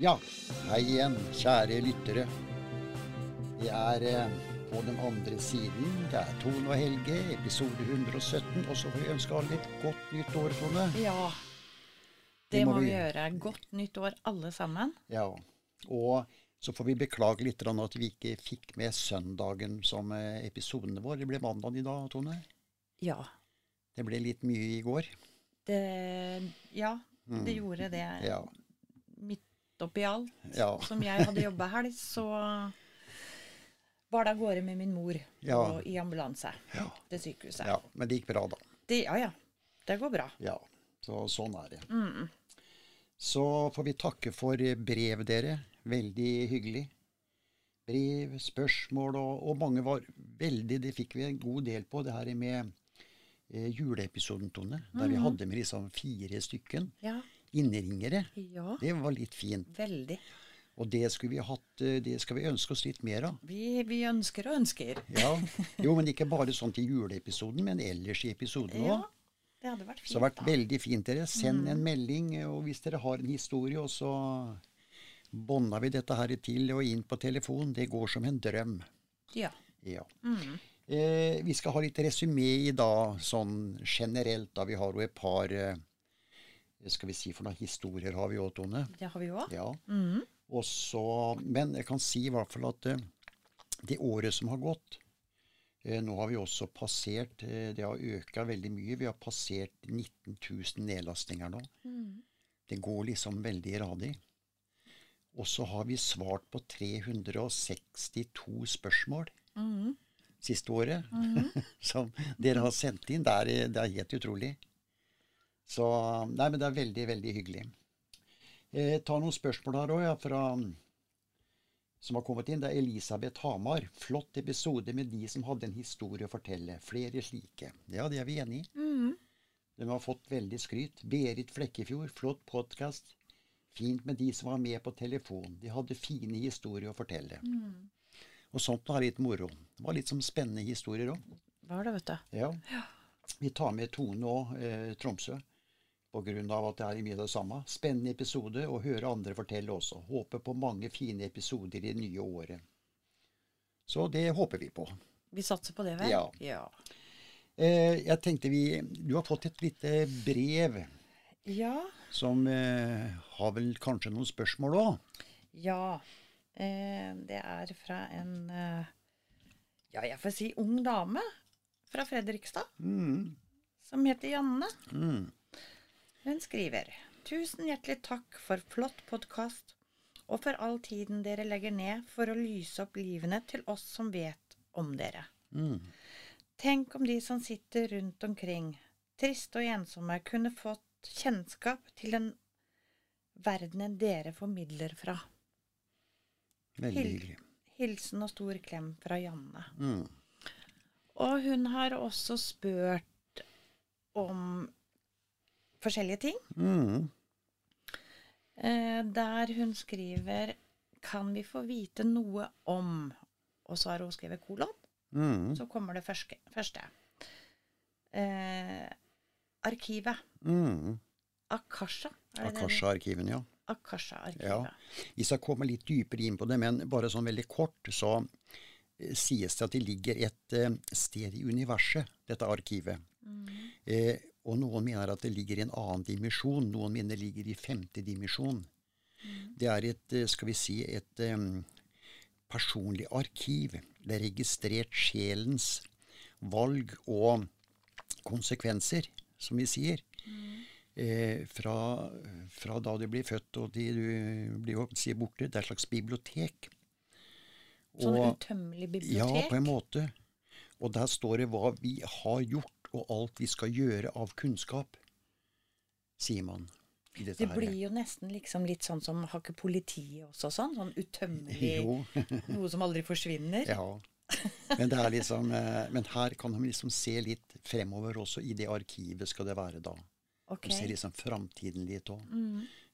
Ja, hei igjen, kjære lyttere. Vi er eh, på den andre siden. Det er Tone og Helge, episode 117. Og så får vi ønske alle et godt nytt år, Tone. Ja, det må vi gjøre. Godt nytt år, alle sammen. Ja, og så får vi beklage litt grann at vi ikke fikk med søndagen som eh, episoden vår. Det ble mandag i dag, Tone. Ja. Det ble litt mye i går. Det, ja, det gjorde det. Ja. Midt oppi alt Ja. som jeg hadde jobba helg, så var det av gårde med min mor Ja. og i ambulanse Ja. til sykehuset. ja. Men det gikk bra, da. Det, ja, ja. Det går bra. Ja, så sånn er det. Så får vi takke for brev, dere. Veldig hyggelig. Brev, spørsmål, og, og mange var veldig Det fikk vi en god del på, det her med eh, juleepisoden, Tone. Der vi hadde med liksom fire stykken Ja. Innringere. ja. Det var litt fint. Veldig. Og det skulle vi hatt, eh, det skal vi ønske oss litt mer av. Vi, vi ønsker og ønsker. Ja. Jo, men ikke bare sånn til juleepisoden, men ellers i episoden òg. Ja, det hadde vært fint. Så det har vært da. veldig fint, dere. Send en melding, og hvis dere har en historie, og så bånda vi dette her til og inn på telefon. Det går som en drøm. Ja. Ja. Eh, vi skal ha litt resymé i dag, sånn generelt, da vi har jo et par eh, Skal vi si for noen historier har vi òg, Tone? Det har vi òg. Ja. Mm. så, men jeg kan si i hvert fall at eh, det året som har gått eh, Nå har vi også passert eh, Det har øka veldig mye. Vi har passert 19 000 nedlastinger nå. Det går liksom veldig radig. Og så har vi svart på 362 spørsmål siste året som dere har sendt inn. Det er, det er helt utrolig. Så Nei, men det er veldig, veldig hyggelig. Jeg tar noen spørsmål her òg, ja, fra som har kommet inn. Det er Elisabeth Hamar. Flott episode med de som hadde en historie å fortelle. Flere slike. Ja, det er vi enig i. De har fått veldig skryt. Berit Flekkefjord, flott podkast. Fint med de som var med på telefon. De hadde fine historier å fortelle. Og sånt var litt moro. Det var litt som spennende historier òg. Var det, vet du. Ja. Vi tar med Tone òg, eh, Tromsø, av at det er mye av det samme. Spennende episode å høre andre fortelle også. Håper på mange fine episoder i det nye året. Så det håper vi på. Vi satser på det, vel? Ja. ja. Eh, jeg tenkte vi Du har fått et lite brev Ja. som eh, har vel kanskje noen spørsmål òg? Ja. Eh, det er fra en eh, Ja, jeg får si ung dame fra Fredrikstad. Som heter Janne. Hun skriver Tusen hjertelig takk for flott podkast og for all tiden dere legger ned for å lyse opp livene til oss som vet om dere. Tenk om de som sitter rundt omkring, triste og ensomme, kunne fått kjennskap til den verdenen dere formidler fra. Veldig hyggelig. Hilsen og stor klem fra Janne. Og hun har også spurt om forskjellige ting. Mm. Eh, der hun skriver Kan vi få vite noe om Og så har hun skrevet kolon. Mm. Så kommer det første. første. Eh, arkivet. Mm. Akasha. Akasha-arkivene, ja. Akasha-arkivet. Ja. Vi skal komme litt dypere inn på det, men bare sånn veldig kort så eh, sies det at det ligger et eh, sted i universet, dette arkivet. Eh, og noen mener at det ligger i en annen dimensjon, noen mener det ligger i femte dimensjon. Det er et, eh, skal vi si, et um, personlig arkiv. Det er registrert sjelens valg og konsekvenser, som vi sier. Eh, fra, fra da du blir født og til du blir sier borte. Det er et slags bibliotek. Sånn utømmelig bibliotek? ja, på en måte. Og der står det hva vi har gjort, og alt vi skal gjøre av kunnskap, sier man. i dette Det her. blir jo nesten liksom litt sånn som har ikke politiet også sånn? Sånn utømmelig Noe som aldri forsvinner? Ja. Men, det er liksom, eh, men her kan man liksom se litt fremover også. I det arkivet skal det være da. Okay. De ser liksom framtiden litt òg.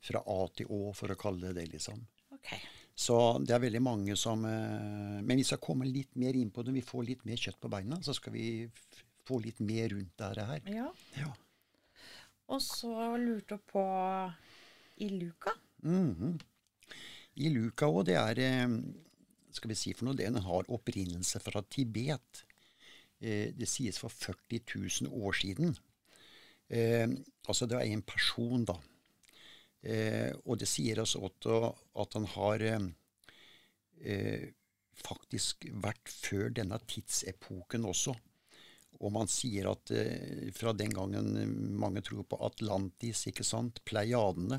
Fra A til Å, for å kalle det det, liksom. Okay. Så det er veldig mange som eh, Men vi skal komme litt mer inn på det. Vi får litt mer kjøtt på beina, så skal vi få litt mer rundt dette her. Ja. Ja. Og så lurte hun på i Luka. Mhm. i Luka òg, det er eh, Skal vi si for noe, den har opprinnelse fra Tibet. Eh, det sies for 40 000 år siden. Eh, altså det er en person, da. Og det sier oss også at han har faktisk vært før denne tidsepoken også. Og man sier at eh, fra den gangen mange tror på Atlantis, ikke sant, Pleiadene,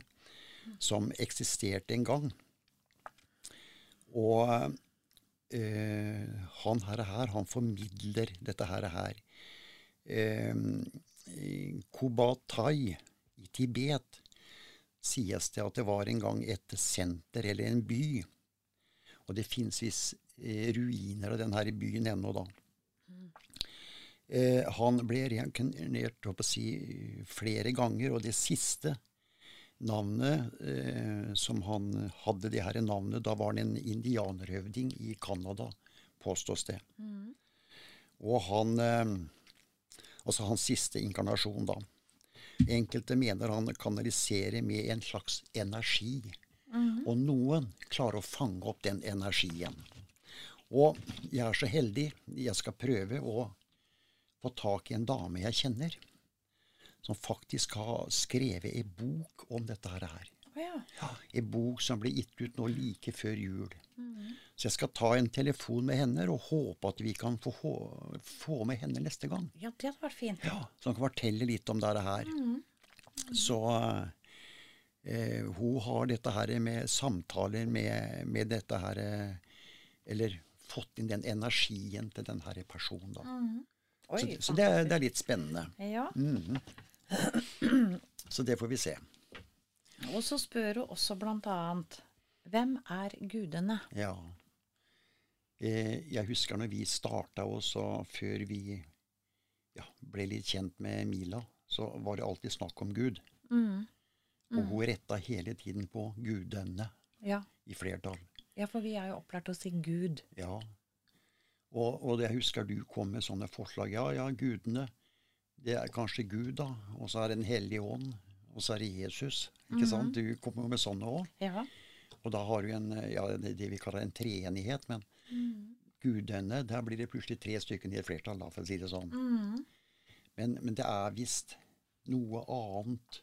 som eksisterte en gang. Og eh, han her, her, han formidler dette her. her. Eh, Kobatai i Tibet sies det at det var en gang et senter eller en by. Og det fins visst eh, ruiner av denne byen ennå, da. Eh, han ble reinkarnert si, flere ganger, og det siste navnet eh, som han hadde, det her navnet, da var han en indianerhøvding i Canada, påstås det. Mm. Og han eh, Altså hans siste inkarnasjon, da. Enkelte mener han kanaliserer med en slags energi. Mm. Og noen klarer å fange opp den energien. Og jeg er så heldig. Jeg skal prøve å få tak i en dame jeg kjenner, som faktisk har skrevet ei bok om dette her. Oh, ja. Ja, ei bok som ble gitt ut nå like før jul. Mm. Så jeg skal ta en telefon med henne og håpe at vi kan få, få med henne neste gang. Ja, det hadde vært fint. Ja, Så hun kan fortelle litt om dette her. Mm. Mm. Så eh, hun har dette her med samtaler med, med dette her Eller fått inn den energien til denne personen, da. Oi, så, så det, er, det, er, litt spennende. Ja. Mm. Så det får vi se. Og så spør hun også blant annet Hvem er gudene? Ja. Eh, jeg husker når vi starta også, før vi ja, ble litt kjent med Mila, så var det alltid snakk om Gud. Mm. Mm. Og hun retta hele tiden på gudene ja. i flertall. Ja, for vi er jo opplært til å si Gud. Ja. Og, og jeg husker du kom med sånne forslag. Ja, ja, gudene. Det er kanskje Gud, da. Og så er det Den hellige ånd. Og så er det Jesus. Ikke mm sant? Du kommer jo med sånne òg. Ja. Og da har du en, ja, det vi kaller en treenighet. Men mm. gudene, der blir det plutselig tre stykker i et flertall, da, for å si det sånn. Mm. Men, men, det er visst noe annet,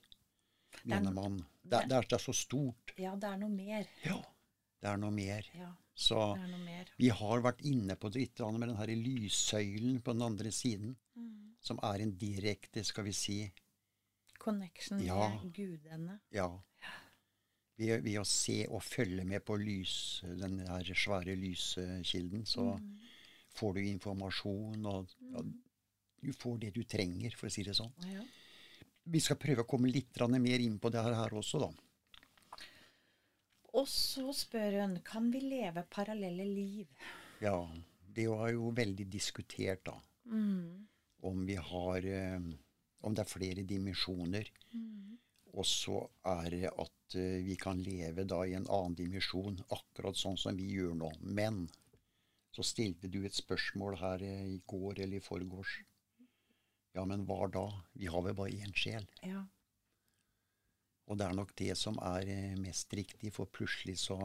mener man. Det, det, er, det, er, så stort. Ja, det er noe mer. Ja, det er noe mer. Ja. Så vi har vært inne på det litt med den her lyssøylen på den andre siden, mm. som er en direkte, skal vi si Connection ja, med gudene. Ja. Ved, ved, å se og følge med på lys, den her svære lyskilden, så mm. får du informasjon, og ja, mm. du får det du trenger, for å si det sånn. Ja. Vi skal prøve å komme litt mer inn på det her også, da. Og så spør hun kan vi leve parallelle liv. Ja, det var jo veldig diskutert, da. Mm. Om vi har eh, Om det er flere dimensjoner. Mm. Og så er det at uh, vi kan leve da i en annen dimensjon, akkurat sånn som vi gjør nå. Men så stilte du et spørsmål her uh, i går eller i forgårs. Ja, men hva da? Vi har vel bare én sjel. Ja. Og det er nok det som er eh, mest riktig, for plutselig så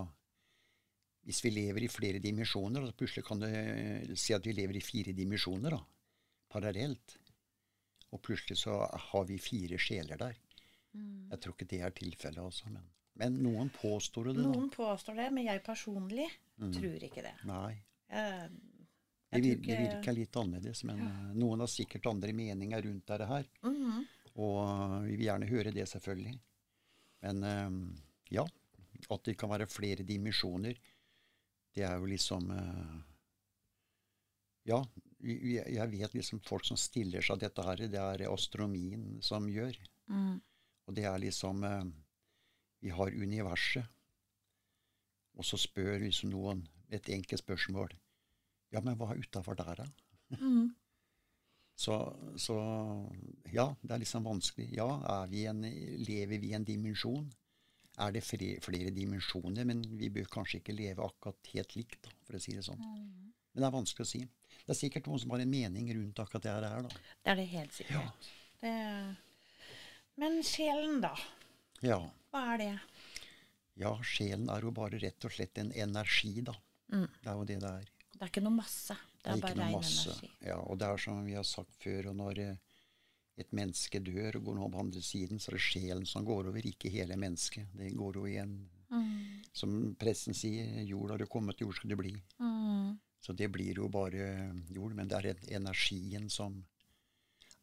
Hvis vi lever i flere dimensjoner, så plutselig kan du eh, si at vi lever i fire dimensjoner, da, parallelt. Og plutselig så har vi fire sjeler der. Mm. Jeg tror ikke det er tilfellet, altså. Men, men, noen påstår det. Noen da. påstår det, men jeg personlig mm. tror ikke det. Nei. Jeg, jeg det, det, virker litt annerledes, men ja. noen har sikkert andre meninger rundt dette her. Mm. Og vi vil gjerne høre det, selvfølgelig. Men ehm, ja, at det kan være flere dimensjoner, det er jo liksom eh, Ja, jeg vet liksom folk som stiller seg dette her, det er astronomien som gjør. Mm. Og det er liksom eh, Vi har universet. Og så spør liksom noen et enkelt spørsmål. Ja, men hva er utafor der, da? Mm. Så, så, ja, det er liksom vanskelig. Ja, vi en, lever vi i en dimensjon? Er det flere, flere, dimensjoner? Men vi bør kanskje ikke leve akkurat helt likt, da, for å si det sånn. Mm. Men det er vanskelig å si. Det er sikkert noen som har en mening rundt akkurat det her. da. Det er det helt sikkert. Ja. Det... Men sjelen, da? Ja. Hva er det? Ja, sjelen er jo bare rett og slett en energi, da. Mm. Det er jo det det er. Det er ikke noe masse. Det er, ikke noe masse. Ja, og det er som vi har sagt før, og når eh, et menneske dør og går nå på andre siden, så er det sjelen som går over, ikke hele mennesket. Det går jo igjen. Mm. Som presten sier, jord har du kommet, jord skal du bli. Mm. Så det blir jo bare jord, men det er energien som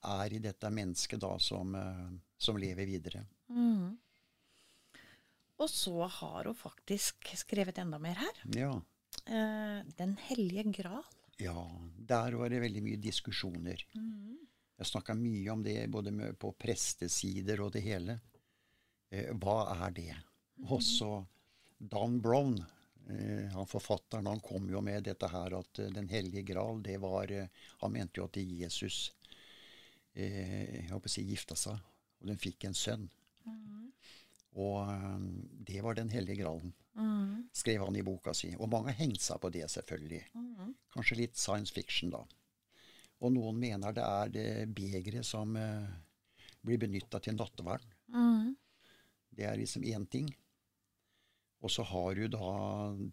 er i dette mennesket da, som, eh, som lever videre. Mm. Og så har hun faktisk skrevet enda mer her. Ja. Eh, Den hellige gral. Ja, der var det veldig mye diskusjoner. Jeg snakka mye om det både med, på prestesider og det hele. Eh, hva er det? Også Don Brown, eh, han forfatteren, han kom jo med dette her at uh, Den hellige gral, det var uh, Han mente jo at Jesus eh, jeg håper å si gifta seg, og den fikk en sønn. Og eh, det var Den hellige gralen, Mm. skrev han i boka si. Og mange har hengt seg på det, selvfølgelig. Mm. Kanskje litt science fiction, da. Og noen mener det er det begeret som eh, blir benytta til nattverd. Mm. Det er liksom én ting. Og så har du da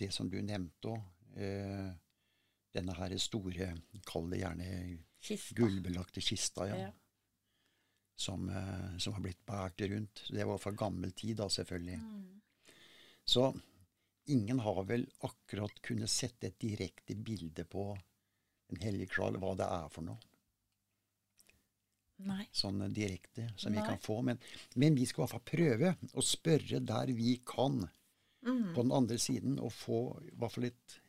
det som du nevnte òg. Eh, denne her store, kall det gjerne gullbelagte kista, ja. Ja. Som, eh, som har blitt båret rundt. Det var fra gammel tid, da, selvfølgelig. Mm. Så ingen har vel akkurat kunnet sette et direkte bilde på en hellig kral, hva det er for noe. Nei. sånn direkte som vi kan få. Men, men vi skal i hvert fall prøve å spørre der vi kan Mm. på den andre siden, og få i hvert fall litt,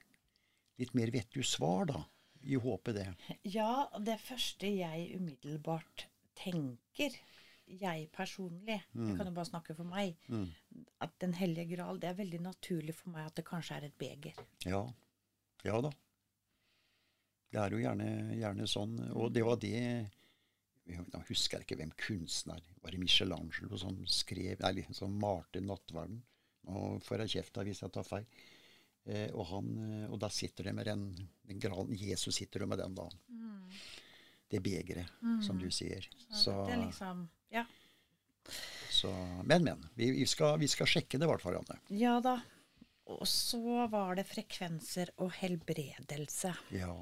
litt mer vettug svar, da. I håpet det. Ja, det første jeg umiddelbart tenker, jeg personlig, jeg kan jo bare snakke for meg, Mm. at Den hellige gral, det er veldig naturlig for meg at det kanskje er et beger. Ja. Ja da. Det er jo gjerne, gjerne sånn. Og det var det Jeg husker ikke hvem kunstner Var det Michelangelo som skrev Nei, som malte nattverden? Nå får jeg kjeft hvis jeg tar feil. Eh, og, han, eh, og da sitter det med den, den gralen Jesus sitter med den, da. Det begeret, som du sier. Så, Det er liksom Ja. så Men, men. Vi, vi, skal, vi skal sjekke det i hvert fall, Anne. Ja da. Og så var det frekvenser og helbredelse. Ja.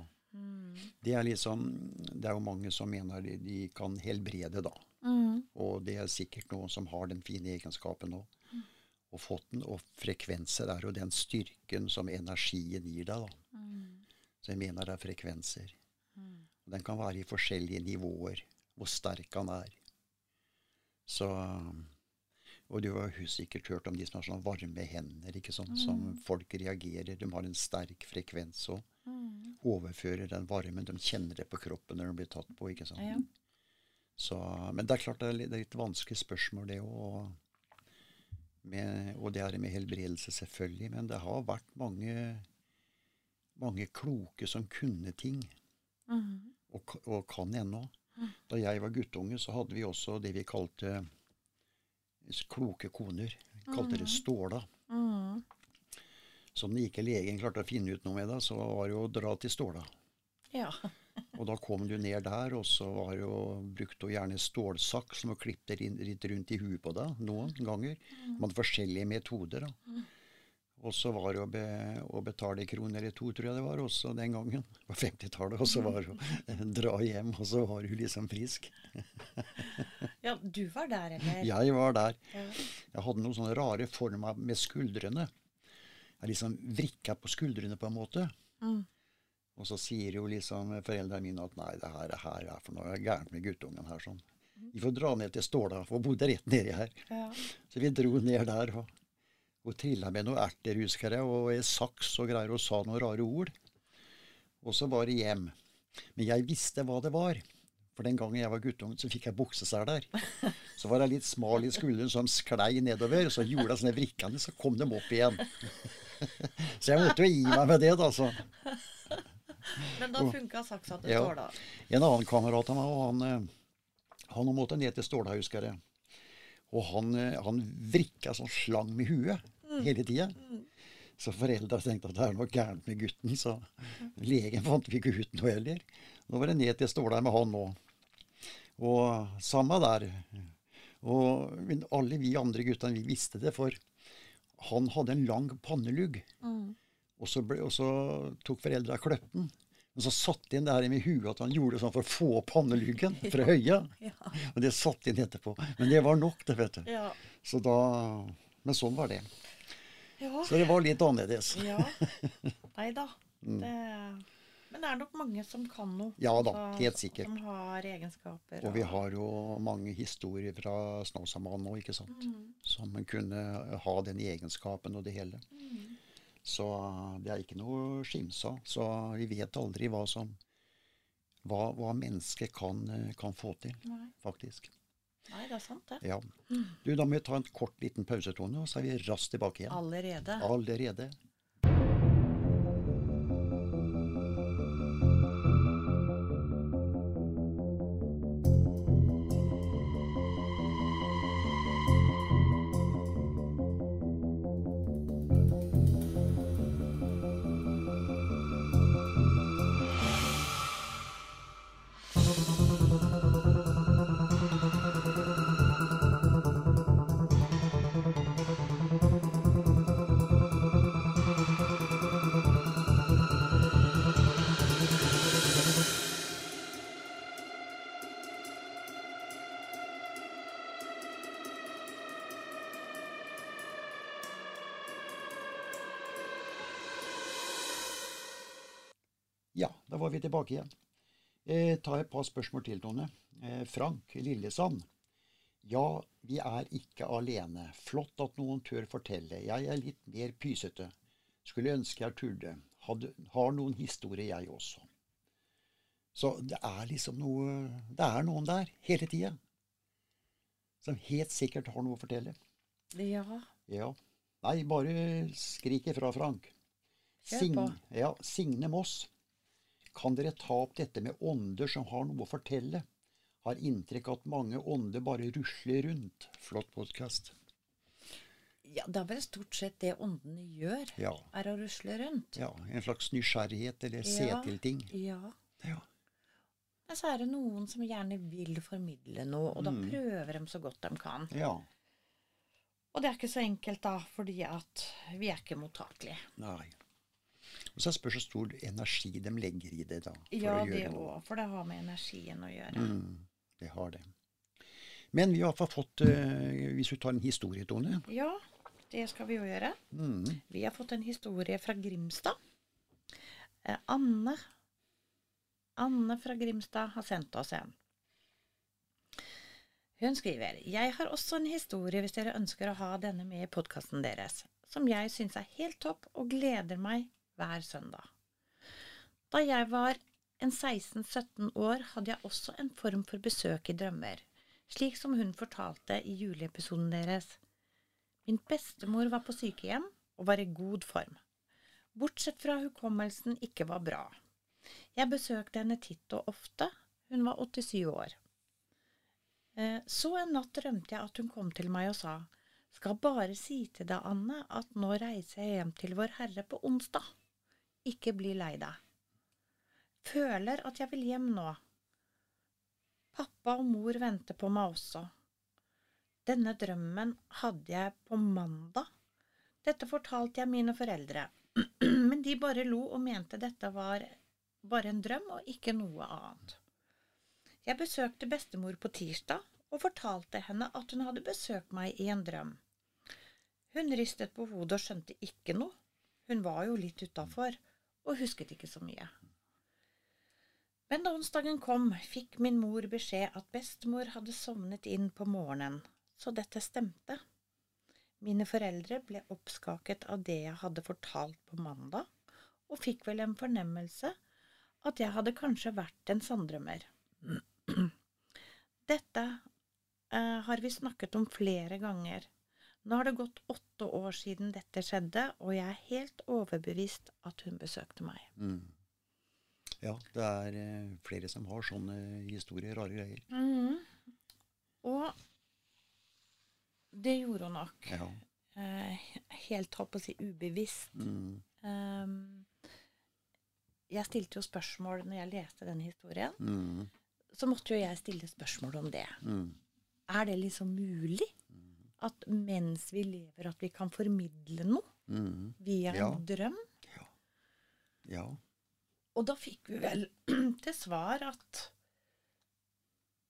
Det er liksom Det er jo mange som mener de, de kan helbrede, da. Mm. Og det er sikkert noen som har den fine egenskapen nå. Og fått den. Og frekvenser er jo den styrken som energien gir deg, da. Så jeg mener det er frekvenser. Den kan være i forskjellige nivåer, hvor sterk han er. Så Og du har sikkert hørt om de som har sånne varme hender, ikke sånn, som folk reagerer. De har en sterk frekvens og overfører den varmen. De kjenner det på kroppen når de blir tatt på, ikke sant. Ja. Så, men det er klart det er litt, det er litt vanskelig spørsmål, det òg. Og det er med helbredelse, selvfølgelig. Men det har vært mange, mange kloke som kunne ting. Mm. Og, og kan ennå. Da jeg var guttunge, så hadde vi også det vi kalte kloke koner. Vi kalte det ståla. Mm. Så når ikke legen klarte å finne ut noe med det, så var det jo å dra til ståla. Ja. Og da kom du ned der, og så var det jo, brukte hun gjerne stålsaks som hun klippe litt rundt i huet på deg noen ganger. Man hadde forskjellige metoder. da. Så var det å, be, å betale en krone eller to, tror jeg det var, også den gangen. På 50-tallet. Og så var det å dra hjem, og så var du liksom frisk. ja, du var der, eller? Jeg var der. Jeg hadde noen sånne rare former med skuldrene. Jeg liksom vrikka på skuldrene på en måte. Mm. Og så sier jo liksom foreldrene mine at nei, det her, det her er for noe gærent med guttungen her. sånn. Vi får dra ned til Ståla, for hun bodde rett nedi her. Ja. Så vi dro ned der. og Hun trilla med noen erter, husker jeg, og en saks og greier, og sa noen rare ord. Og så var det hjem. Men jeg visste hva det var. For den gangen jeg var guttunge, så fikk jeg buksesel der. Så var jeg litt smal i skulderen som sklei nedover. Så gjorde jeg sånne vrikkende, så kom de opp igjen. Så jeg måtte jo gi meg med det, da. Så. Men da funka saksa til Ja. Ståla. En annen kamerat av meg, og han, eh, han måtte ned til Ståla, husker jeg. Og han, eh, han vrikka sånn slang med huet hele tida. Så foreldra tenkte at det er noe gærent med gutten, så legen fant vi ikke ut noe heller. Nå var det ned til Ståla med han òg. Og samme der. Og men alle vi andre guttene, vi visste det, for han hadde en lang pannelugg. Mm. Og så, ble, og så tok foreldra kløtten. Og så satte inn det her med huet at han gjorde sånn for å få opp panneluggen fra høya. Ja. Og det satte inn etterpå. Men det var nok, det, vet du. Ja. Så da, men sånn var det. Ja. Så det var litt annerledes. Ja. Nei da. Det, men det er nok mange som kan noe. Mm. Ja da, altså, helt sikkert. Som har egenskaper. Og vi har jo mange historier fra Snåsamannen nå, ikke sant. Som kunne ha den egenskapen og det hele. Så det er ikke noe av. Så vi vet aldri hva som hva, hva mennesket kan, kan få til, Nei. faktisk. Nei, det er sant, det. Ja. Du, da må vi ta en kort liten pausetone, og så er vi raskt tilbake igjen. Allerede. Allerede. Var vi tilbake igjen. Eh, ta et par spørsmål til, Tone. Eh, Frank Lillesand. Ja, vi er ikke alene. Flott at noen tør fortelle. Jeg er litt mer pysete. Skulle ønske jeg turde. Hadde, har noen historier, jeg også. Så det er liksom noe Det er noen der hele tida. Som helt sikkert har noe å fortelle. Ja. Ja. Nei, bare skrik ifra, Frank. Kjør på. ja, Signe Moss. Kan dere ta opp dette med ånder som har noe å fortelle? Har inntrykk av at mange ånder bare rusler rundt. Flott podkast. ja. Det er vel stort sett det åndene gjør, Ja. er å rusle rundt. ja. En slags nysgjerrighet eller se Ja. til ting. Ja. Ja. Men så er det noen som gjerne vil formidle noe, og da Mm. prøver de så godt de kan. ja. Og det er ikke så enkelt, da, fordi at vi er ikke mottakelige. Nei. Og så spørs hvor stor energi de legger i det, da. For Ja, det òg, for det har med energien å gjøre. Mm, det har det. Men vi har iallfall fått, uh, hvis du tar en historie, Tone Ja, det skal vi jo gjøre. mm, Vi har fått en historie fra Grimstad. Eh, Anne Anne fra Grimstad har sendt oss en. Hun skriver Jeg har også en historie hvis dere ønsker å ha denne med i podkasten deres, som jeg syns er helt topp og gleder meg hver søndag. Da jeg var en 16-17 år, hadde jeg også en form for besøk i drømmer, slik som hun fortalte i juleepisoden deres. Min bestemor var på sykehjem og var i god form, bortsett fra hukommelsen ikke var bra. Jeg besøkte henne titt og ofte, hun var 87 år. Eh, Så en natt drømte jeg at hun kom til meg og sa, skal bare si til deg, Anne, at nå reiser jeg hjem til Vår Herre på onsdag. Ikke bli lei deg. Føler at jeg vil hjem nå. Pappa og mor venter på meg også. Denne drømmen hadde jeg på mandag. Dette fortalte jeg mine foreldre, men de bare lo og mente dette var bare en drøm og ikke noe annet. Jeg besøkte bestemor på tirsdag og fortalte henne at hun hadde besøkt meg i en drøm. Hun ristet på hodet og skjønte ikke noe. Hun var jo litt utafor og husket ikke så mye. Men da onsdagen kom, fikk min mor beskjed at bestemor hadde sovnet inn på morgenen, så dette stemte. Mine foreldre ble oppskaket av det jeg hadde fortalt på mandag, og fikk vel en fornemmelse at jeg hadde kanskje vært en sanndrømmer. Dette eh, har vi snakket om flere ganger. Nå har det gått åtte år siden dette skjedde, og jeg er helt overbevist at hun besøkte meg. mm. Ja, det er eh, flere som har sånne historier, rare greier. Og det gjorde hun nok. Ja. Eh, helt holdt på å si ubevisst. Mm. Um, jeg stilte jo spørsmål når jeg leste denne historien. Mm. Så måtte jo jeg stille spørsmål om det. Mm. Er det liksom mulig at mens vi lever, at vi kan formidle noe Mm. via en Ja. drøm. Ja. Og da fikk vi vel til svar at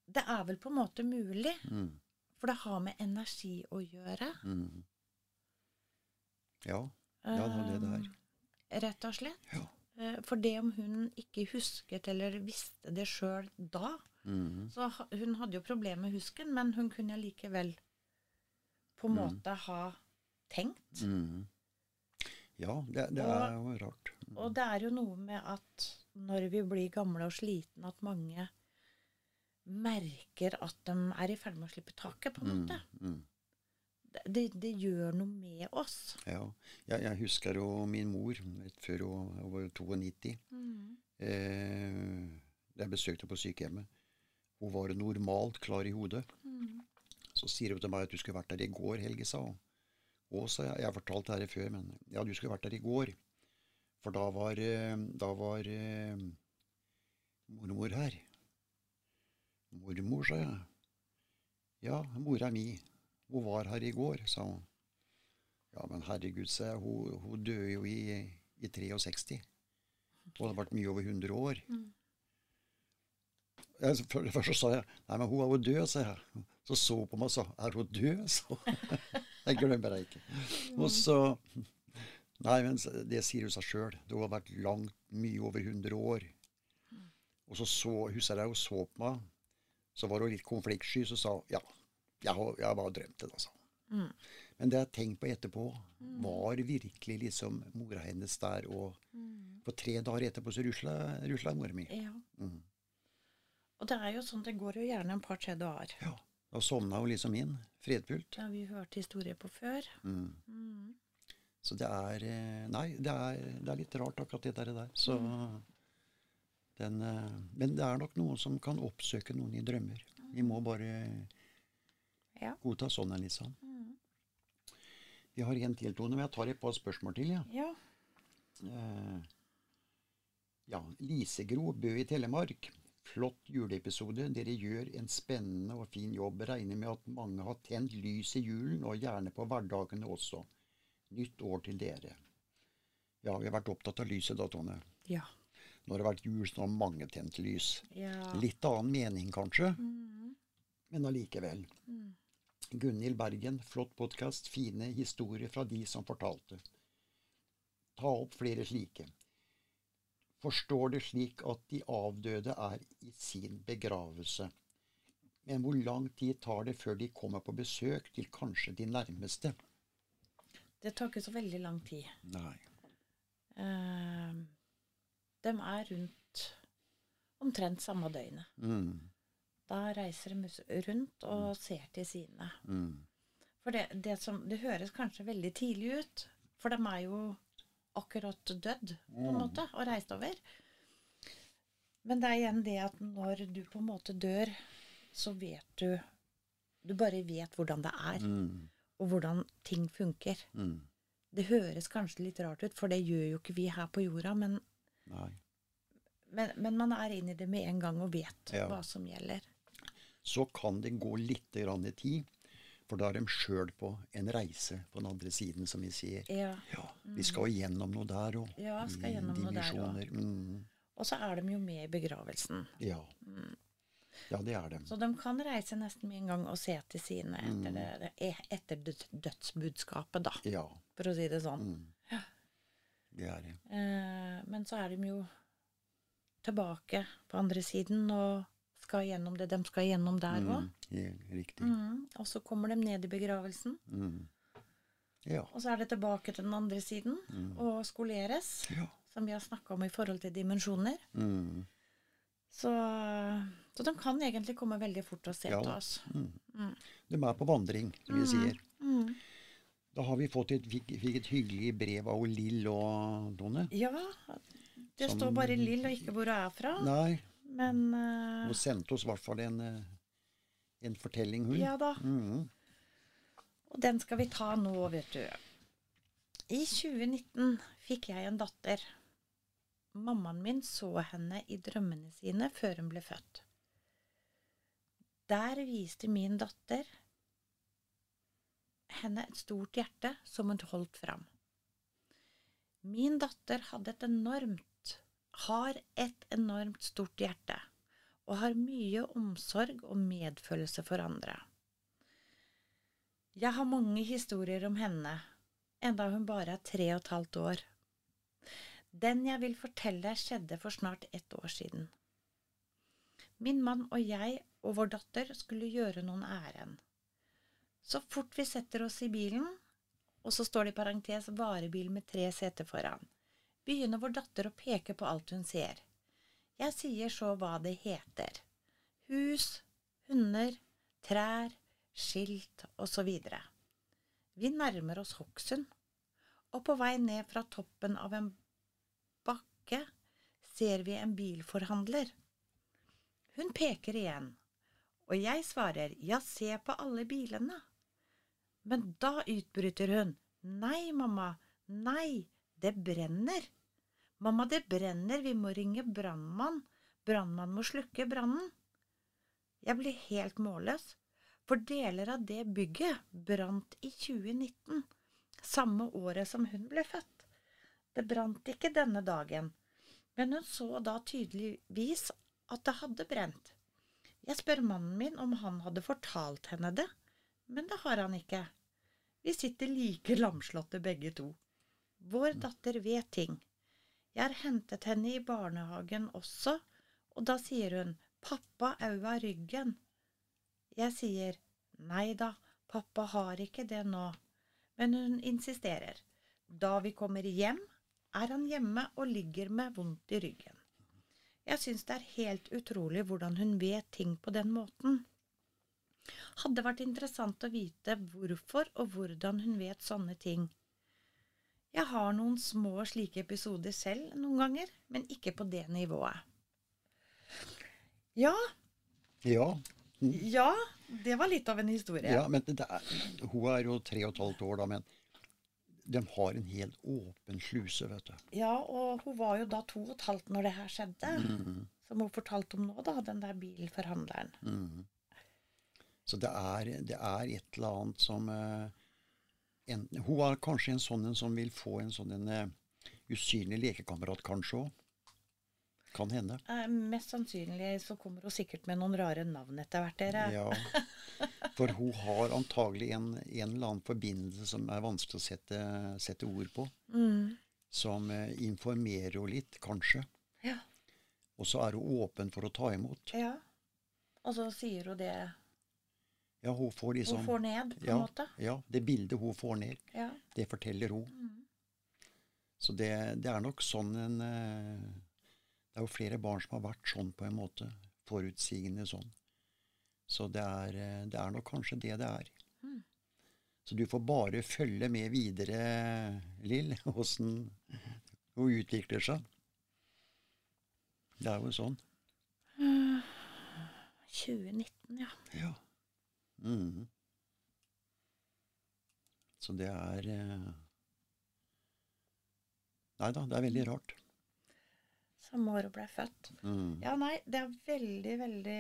det er vel på en måte mulig, Mm. for det har med energi å gjøre. Mm. Ja. Ja, det var det det er. Eh, Rett og slett. Ja. Eh, For det om hun ikke husket eller visste det sjøl da, Mm. så hun hadde jo problemer med husken, men hun kunne likevel på en måte ha tenkt. Mm. Ja, det, det Og- er jo rart. Og det er jo noe med at når vi blir gamle og slitne, at mange merker at de er i ferd med å slippe taket, på en måte. Mm. Det, det, det gjør noe med oss. Ja. Jeg, jeg husker jo min mor rett før hun, var 92. Eh, jeg besøkte på sykehjemmet. Hun var normalt klar i hodet. Så sier hun til meg at du skulle vært der i går, Helge, sa hun. Og sa jeg. Jeg har fortalt det her før, men ja, du skulle vært der i går. For da var, eh, da var eh, mormor her. Mormor, sa jeg. Ja, mora mi. Hun var her i går, sa hun. Ja, men herregud, sa jeg. Hun, hun døde jo i, i 63. Hun hadde vært mye over 100 år. Jeg, Først så sa jeg nei, men hun er jo død, sa jeg. Så så hun på meg og sa er hun død? Så, jeg glemmer det ikke. Og så Nei, men det sier hun seg sjøl. Det har vært langt, mye over 100 år. Og så så, husker jeg hun så på meg, så var hun litt konfliktsky, så sa hun ja, jeg har, jeg har bare drømt det, altså. hun. Men det jeg tenkte på etterpå, var virkelig liksom mora hennes der, og for tre dager etterpå så rusla mora mi. Ja. Mm. Og det er jo sånn, det går jo gjerne en par-tre dager. Ja. Da sovna hun liksom inn, fredfullt. Har vi hørt historier på før. Mm. Mm. Så det er eh, Nei, det er, det er litt rart, akkurat det der. der. Så den eh, Men det er nok noen som kan oppsøke noen i drømmer. Vi må bare Ja. godta sånn en, liksom. Vi har en til, Tone, men jeg tar et par spørsmål til. Ja. Ja. Eh, ja. Lisegro, Bø i Telemark. Flott juleepisode. Dere gjør en spennende og fin jobb. Regner med at mange har tent lys i julen, og gjerne på hverdagene også. Nytt år til dere. Ja, vi har vært opptatt av lyset da, Tone. Ja. Når det har vært jul, så har mange tent lys. ja. Litt annen mening, kanskje, Mm. men allikevel. Mm. Gunhild Bergen, flott podkast. Fine historier fra de som fortalte. Ta opp flere slike. Forstår det slik at de avdøde er i sin begravelse. Men hvor lang tid tar det før de kommer på besøk til kanskje de nærmeste? Det tar ikke så veldig lang tid. Nei. Eh, de er rundt omtrent samme døgnet. Mm, Da reiser de rundt og ser til sine. mm, For det, det, som, det høres kanskje veldig tidlig ut, for de er jo akkurat dødd, på en måte, og reist over. Men det er igjen det at når du på en måte dør, så vet du Du bare vet hvordan det er, mm, og hvordan ting funker. mm. Det høres kanskje litt rart ut, for det gjør jo ikke vi her på jorda, men, men, men man er inne i det med en gang og vet Ja. hva som gjelder. Så kan det gå litt grann i tid, for da er de sjøl på en reise på den andre siden, som vi sier. Ja. Ja, vi skal jo gjennom noe der òg. Ja, skal gjennom noe der òg. Mm, Og så er de jo med i begravelsen. ja. ja, det er de. Så de kan reise nesten med en gang og se til sine etter, det, e- etter dødsbudskapet, da, Ja. for å si det sånn. Mm. Det er det. Eh, men så er de jo tilbake på andre siden og skal gjennom det de skal gjennom der òg. Mm, ja, riktig. Mm. Og så kommer de ned i begravelsen, Mm. Ja. og så er det tilbake til den andre siden og skoleres, ja. som vi har snakka om i forhold til dimensjoner. Mm. Så, så de kan egentlig komme veldig fort og se Ja til oss. Mm. De er på vandring, som vi sier. Mm. Da har vi fått et, fikk, et hyggelig brev av Lill og Donne. Ja, det står bare Lill og ikke hvor hun er fra. Nei, Men uh, hun sendte oss i hvert fall en, eh, en fortelling, hun. ja da. Mm. Og den skal vi ta nå, vet du. I 2019 fikk jeg en datter. Mammaen min så henne i drømmene sine før hun ble født. Der viste min datter henne et stort hjerte som hun holdt fram. Min datter hadde et enormt, har et enormt stort hjerte, og har mye omsorg og medfølelse for andre. Jeg har mange historier om henne, enda hun bare er tre og et halvt år. Den jeg vil fortelle, skjedde for snart ett år siden. Min mann og jeg og vår datter skulle gjøre noen ærend. Så fort vi setter oss i bilen, og så står det i parentes varebil med tre seter foran, begynner vår datter å peke på alt hun ser. Jeg sier så hva det heter. Hus, hunder, trær, skilt osv. Vi nærmer oss Hokksund, og på vei ned fra toppen av en bakke ser vi en bilforhandler. Hun peker igjen, og jeg svarer ja, se på alle bilene. Men da utbryter hun. Nei, mamma, nei, det brenner. Mamma, det brenner, vi må ringe brannmann. Brannmann må slukke brannen. Jeg blir helt målløs, for deler av det bygget brant i 2019, samme året som hun ble født. Det brant ikke denne dagen, men hun så da tydeligvis at det hadde brent. Jeg spør mannen min om han hadde fortalt henne det, men det har han ikke. Vi sitter like lamslåtte begge to. Vår datter vet ting. Jeg har hentet henne i barnehagen også, og da sier hun pappa aua ryggen. Jeg sier nei da, pappa har ikke det nå, men hun insisterer. Da vi kommer hjem, er han hjemme og ligger med vondt i ryggen. Jeg syns det er helt utrolig hvordan hun vet ting på den måten. Hadde vært interessant å vite hvorfor og hvordan hun vet sånne ting. Jeg har noen små slike episoder selv noen ganger, men ikke på det nivået. Ja. Ja. Ja, det var litt av en historie. ja men det er, hun er jo tre og et halvt år, da, men de har en helt åpen sluse, vet du. Ja, og hun var jo da to og et halvt når det her skjedde. Som hun fortalte om nå, da, den der bilforhandleren. Så det er, det er et eller annet som eh, en, Hun er kanskje en sånn en som vil få en sånn en uh, usynlig lekekamerat, kanskje òg. Kan hende. Eh, mest sannsynlig så kommer hun sikkert med noen rare navn etter hvert, dere. Ja. For hun har antagelig en, en eller annen forbindelse som er vanskelig å sette, sette ord på. Mm. Som uh, informerer henne litt, kanskje. Ja. Og så er hun åpen for å ta imot. ja. Og så sier hun det Ja, hun får liksom hun får ned, på ja, en måte. ja, det bildet hun får ned, Ja. det forteller hun. Mm. Så det, det er nok sånn en eh, Det er jo flere barn som har vært sånn på en måte. Forutsigende sånn. Så det er, eh, det er nok kanskje det det er. Mm. Så du får bare følge med videre, Lill, åssen hun utvikler seg. Det er jo sånn. 2019, ja. Ja. Mhm. Så det er eh, Nei da, det er veldig rart. Samme år hun ble født. Mm. Ja, nei, det er veldig, veldig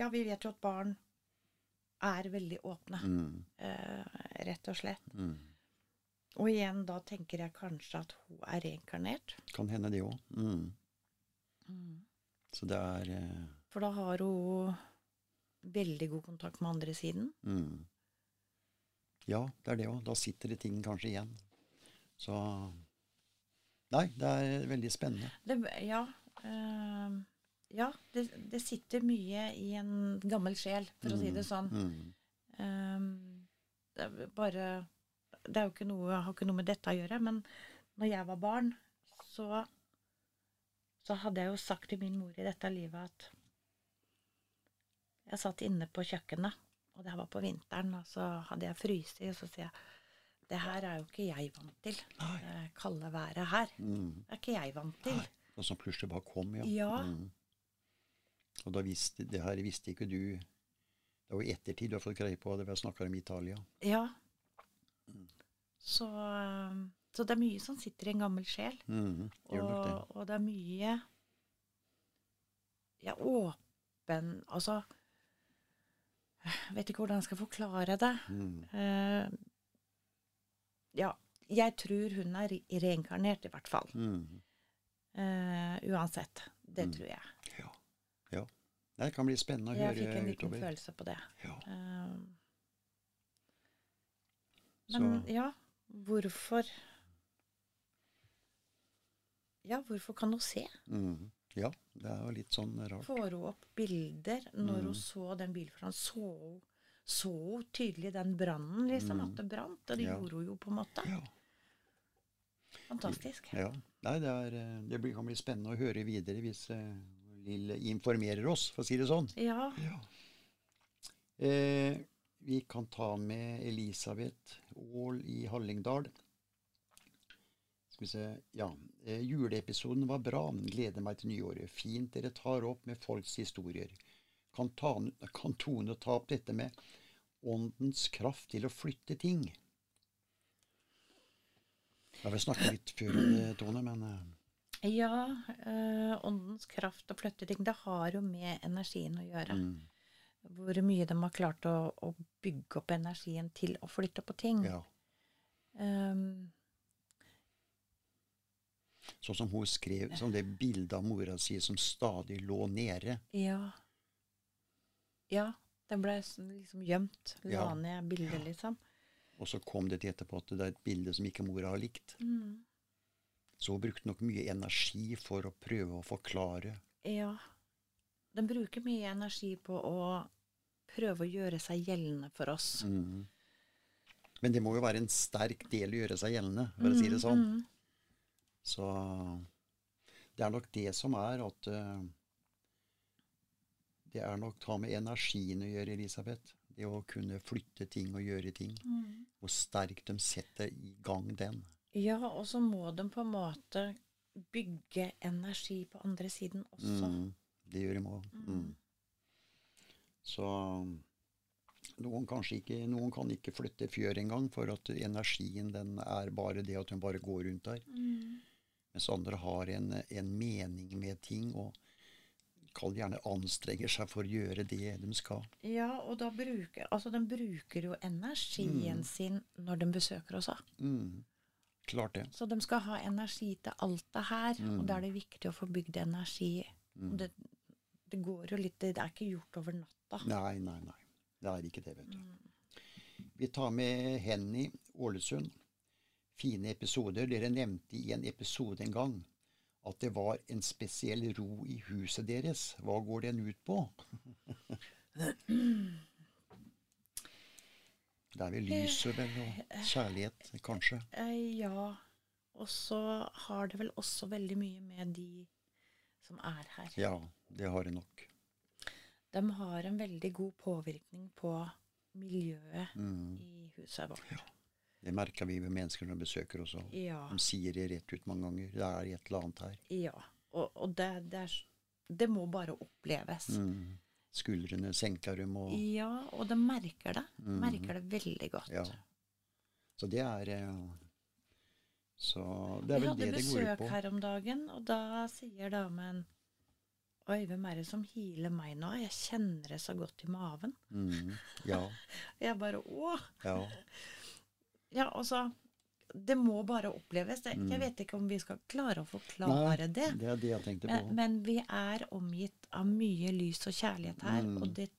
Ja, vi vet jo at barn er veldig åpne, Mm. eh, rett og slett. Mm. Og igjen, da tenker jeg kanskje at hun er reinkarnert. Kan hende det òg. Så det er eh, For da har hun veldig god kontakt med andre siden. Mm. Ja, det er det òg. Da sitter det ting kanskje igjen. Så Nei, det er veldig spennende. Det, ja, Øh, ja det, det sitter mye i en gammel sjel, for å si det sånn. Mm. Um, det er bare Det er jo ikke noe, har ikke noe med dette å gjøre, men når jeg var barn, så så hadde jeg jo sagt til min mor i dette livet at Jeg satt inne på kjøkkenet, og det her var på vinteren, og så hadde jeg fryst og så sier jeg det her er jo ikke jeg vant til. Nei. Det kalde været her. Mm. Det er ikke jeg vant til. Nei. Og som plutselig bare kom, ja. Ja. Mm. Og da visste, det her visste ikke du Det var i ettertid du har fått greie på det, vi snakka om Italia. Ja. Så, um, så det er mye som sitter i en gammel sjel. Mm. Og, og det er mye Ja, åpen Altså Jeg vet ikke hvordan jeg skal forklare det. Mm. Uh, ja, jeg tror hun er reinkarnert, i hvert fall. Mm. Uh, uansett. Det Mm. tror jeg. Ja. ja. Det kan bli spennende å Jeg fikk en liten utover. følelse på det. Ja. Eh, Så, ja, hvorfor Ja, hvorfor kan hun se? mm. Ja, det er jo litt sånn rart. Får hun opp bilder når Mm. hun så den bilforan? Så hun så så tydelig den brannen, liksom? Mm. At det brant? Og det Ja. gjorde hun jo på en måte. Ja. Fantastisk. ja. Nei, det, er, eh, det kan bli spennende å høre videre hvis eh, Lill informerer oss, for å si det sånn. Ja. Ja. Eh, vi kan ta med Elisabeth Aall i Hallingdal. Skal vi se Ja. Eh, juleepisoden var bra. Gleder meg til nyåret. Fint dere tar opp med folks historier. Kan, ta, kan Tone ta opp dette med åndens kraft til å flytte ting? Jeg vil vel snakket litt før om det, Tone, men eh, Ja, eh, åndens kraft og flytte ting, det har jo med energien å gjøre. mm, Hvor mye de har klart å, å bygge opp energien til å flytte på ting. ja. Um, Sånn som hun skrev, som det bildet av mora si som stadig lå nede. ja. Ja, den ble sånn liksom gjemt. La Ja. ned bildet, liksom. Og så kom det til etterpå at det er et bilde som ikke mora har likt. Mm. Så hun brukte nok mye energi for å prøve å forklare. Ja. Den bruker mye energi på å prøve å gjøre seg gjeldende for oss. Mhm. Men det må jo være en sterk del å gjøre seg gjeldende, for å si det sånn. Mm, Så det er nok det som er at eh, Det er nok ta med energien å gjøre, Elisabeth. Det å kunne flytte ting og gjøre ting. mm. Hvor sterkt de setter i gang den. Ja, og så må de på en måte bygge energi på andre siden også. Mm, det gjør de òg. Mm. Så noen, ikke, noen kan ikke flytte fjør engang, for at energien den er bare det at hun bare går rundt der. Mm. Mens andre har en, en mening med ting og kall gjerne anstrenger seg for å gjøre det de skal. Ja, og da bruker Altså, de bruker jo energien sin når de besøker oss òg. Mm. Klart det. Så de skal ha energi til alt det her, og da er det viktig å få bygd energi. Og det, det går jo litt Det er ikke gjort over natta. Nei, nei, nei. Det er ikke det, vet du. Vi tar med Henny Ålesund. Fine episoder. Dere nevnte i en episode en gang at det var en spesiell ro i huset deres. Hva går den ut på? Det er vel lyset, vel, og kjærlighet, kanskje. Eh, ja. Og så har det vel også veldig mye med de som er her. Ja, det har det nok. De har en veldig god påvirkning på miljøet Mm. i huset vårt. Det merker vi med mennesker når de besøker oss. Ja. De sier det rett ut mange ganger. Det er et eller annet her. ja. Og, og det, det, er, det må bare oppleves. Mm. Skuldrene senker dem og Ja, og de merker det. Merker det veldig godt. Ja. Så det er eh, Så det er vel det det går ut på. Vi hadde besøk her om dagen, og da sier damen Oi, hvem er det som healer meg nå? Jeg kjenner det så godt i maven. Mm. Ja. Jeg bare Å! Ja. Ja, altså Det må bare oppleves. Det, Jeg vet ikke om vi skal klare å forklare det. Mm. det er det jeg tenkte på. men vi er omgitt av mye lys og kjærlighet her, Mm. og det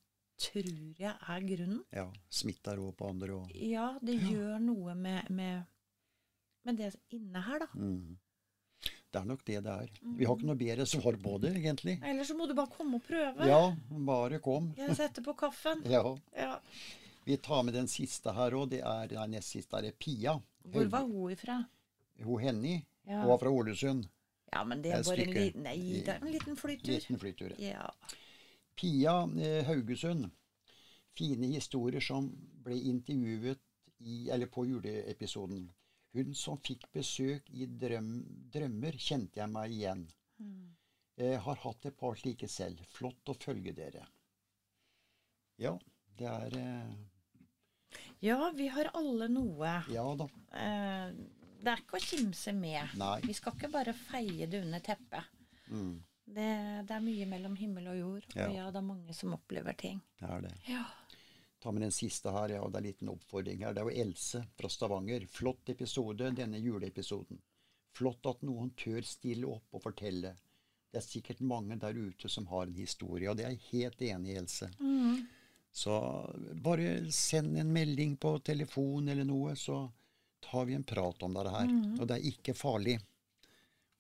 tror jeg er grunnen. Ja. Smitter òg på andre òg. Ja, det gjør noe med, med, med det inne her, da. mm. Det er nok det det er. Vi har ikke noe bedre svar på det, egentlig. Eller så må du bare komme og prøve. Ja, bare kom. Jeg setter på kaffen. Ja. Ja. Vi tar med den siste her òg. Det er nei, nest siste er Pia. Hvor var hun ifra? Hun Henny. Ja. Hun var fra Ålesund. Ja, men det er bare en liten Nei, det er en liten flytur. Liten flytur. Ja. Pia eh, Haugesund. Fine historier som ble intervjuet i, eller på juleepisoden. Hun som fikk besøk i drøm, drømmer, kjente jeg meg igjen. Eh, har hatt et par slike selv. Flott å følge dere. Ja, det er eh, ja, vi har alle noe. Ja da. Eh, det er ikke å kimse med. Nei. Vi skal ikke bare feie det under teppet. Mm, Det, det er mye mellom himmel og jord, Ja. og ja, det er mange som opplever ting. det er det. Ja. ta med den siste her. Ja, og det er en liten oppfordring her. Det er jo Else fra Stavanger. Flott episode, denne juleepisoden. Flott at noen tør stille opp og fortelle. Det er sikkert mange der ute som har en historie, og det er jeg helt enig i, Else. Mm. Så bare send en melding på telefon eller noe, så tar vi en prat om dette her. Mm. Og det er ikke farlig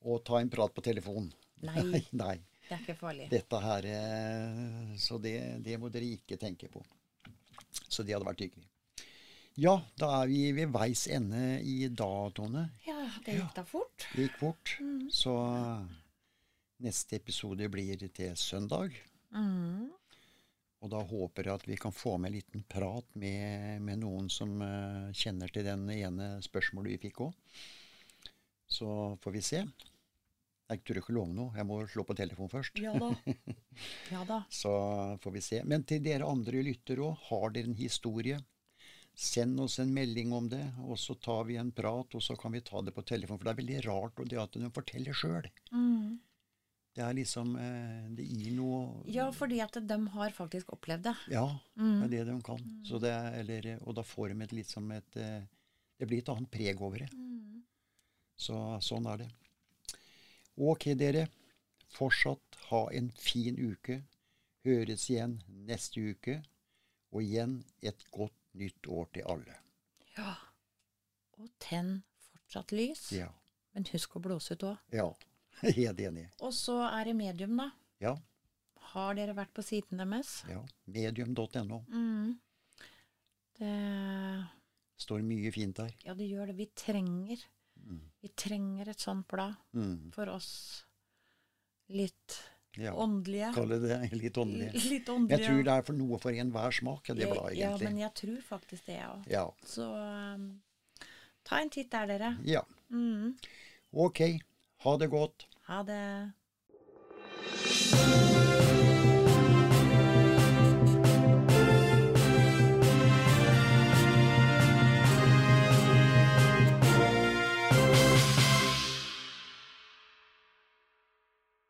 å ta en prat på telefon. Nei, Nei. det er ikke farlig. Dette her eh, Så det, det må dere ikke tenke på. Så det hadde vært hyggelig. Ja, da er vi ved veis ende i dag, Tone. Ja, det gikk da fort. Det gikk fort. Så neste episode blir til søndag. Mm. Og da håper jeg at vi kan få med en liten prat med, med noen som uh, kjenner til den ene spørsmålet vi fikk òg. Så får vi se. Jeg tør ikke love noe. Jeg må slå på telefon først. Ja da. Ja da. Så får vi se. Men til dere andre lyttere òg, har dere en historie, send oss en melding om det, og så tar vi en prat, og så kan vi ta det på telefon. For det er veldig rart det at de forteller sjøl. Mm. Det er liksom eh, Det gir noe Ja, fordi at de har faktisk opplevd det. Ja, Mm. det er det de kan. Så det er, eller, og da får de et litt som et eh, Det blir et annet preg over det. Mm. Så sånn er det. Ok, dere. Fortsatt ha en fin uke. Høres igjen neste uke. Og igjen et godt nytt år til alle. Ja. Og tenn fortsatt lys. Ja. Men husk å blåse ut òg. Ja. Helt enig. Og så er det medium, da. Ja. Har dere vært på siden deres? ja. Medium.no. Mm. Det Står mye fint der. Ja, det gjør det. Vi trenger Mm. Vi trenger et sånt blad Mm. for oss litt Ja. åndelige. Kalle det litt åndelige. Litt åndelige. Jeg tror det er for noe for enhver smak, det bladet, Ja, men jeg tror faktisk det, jeg òg. Ja. Så um, ta en titt der, dere. ja. Mm. Ok. Ha det godt. Ha det.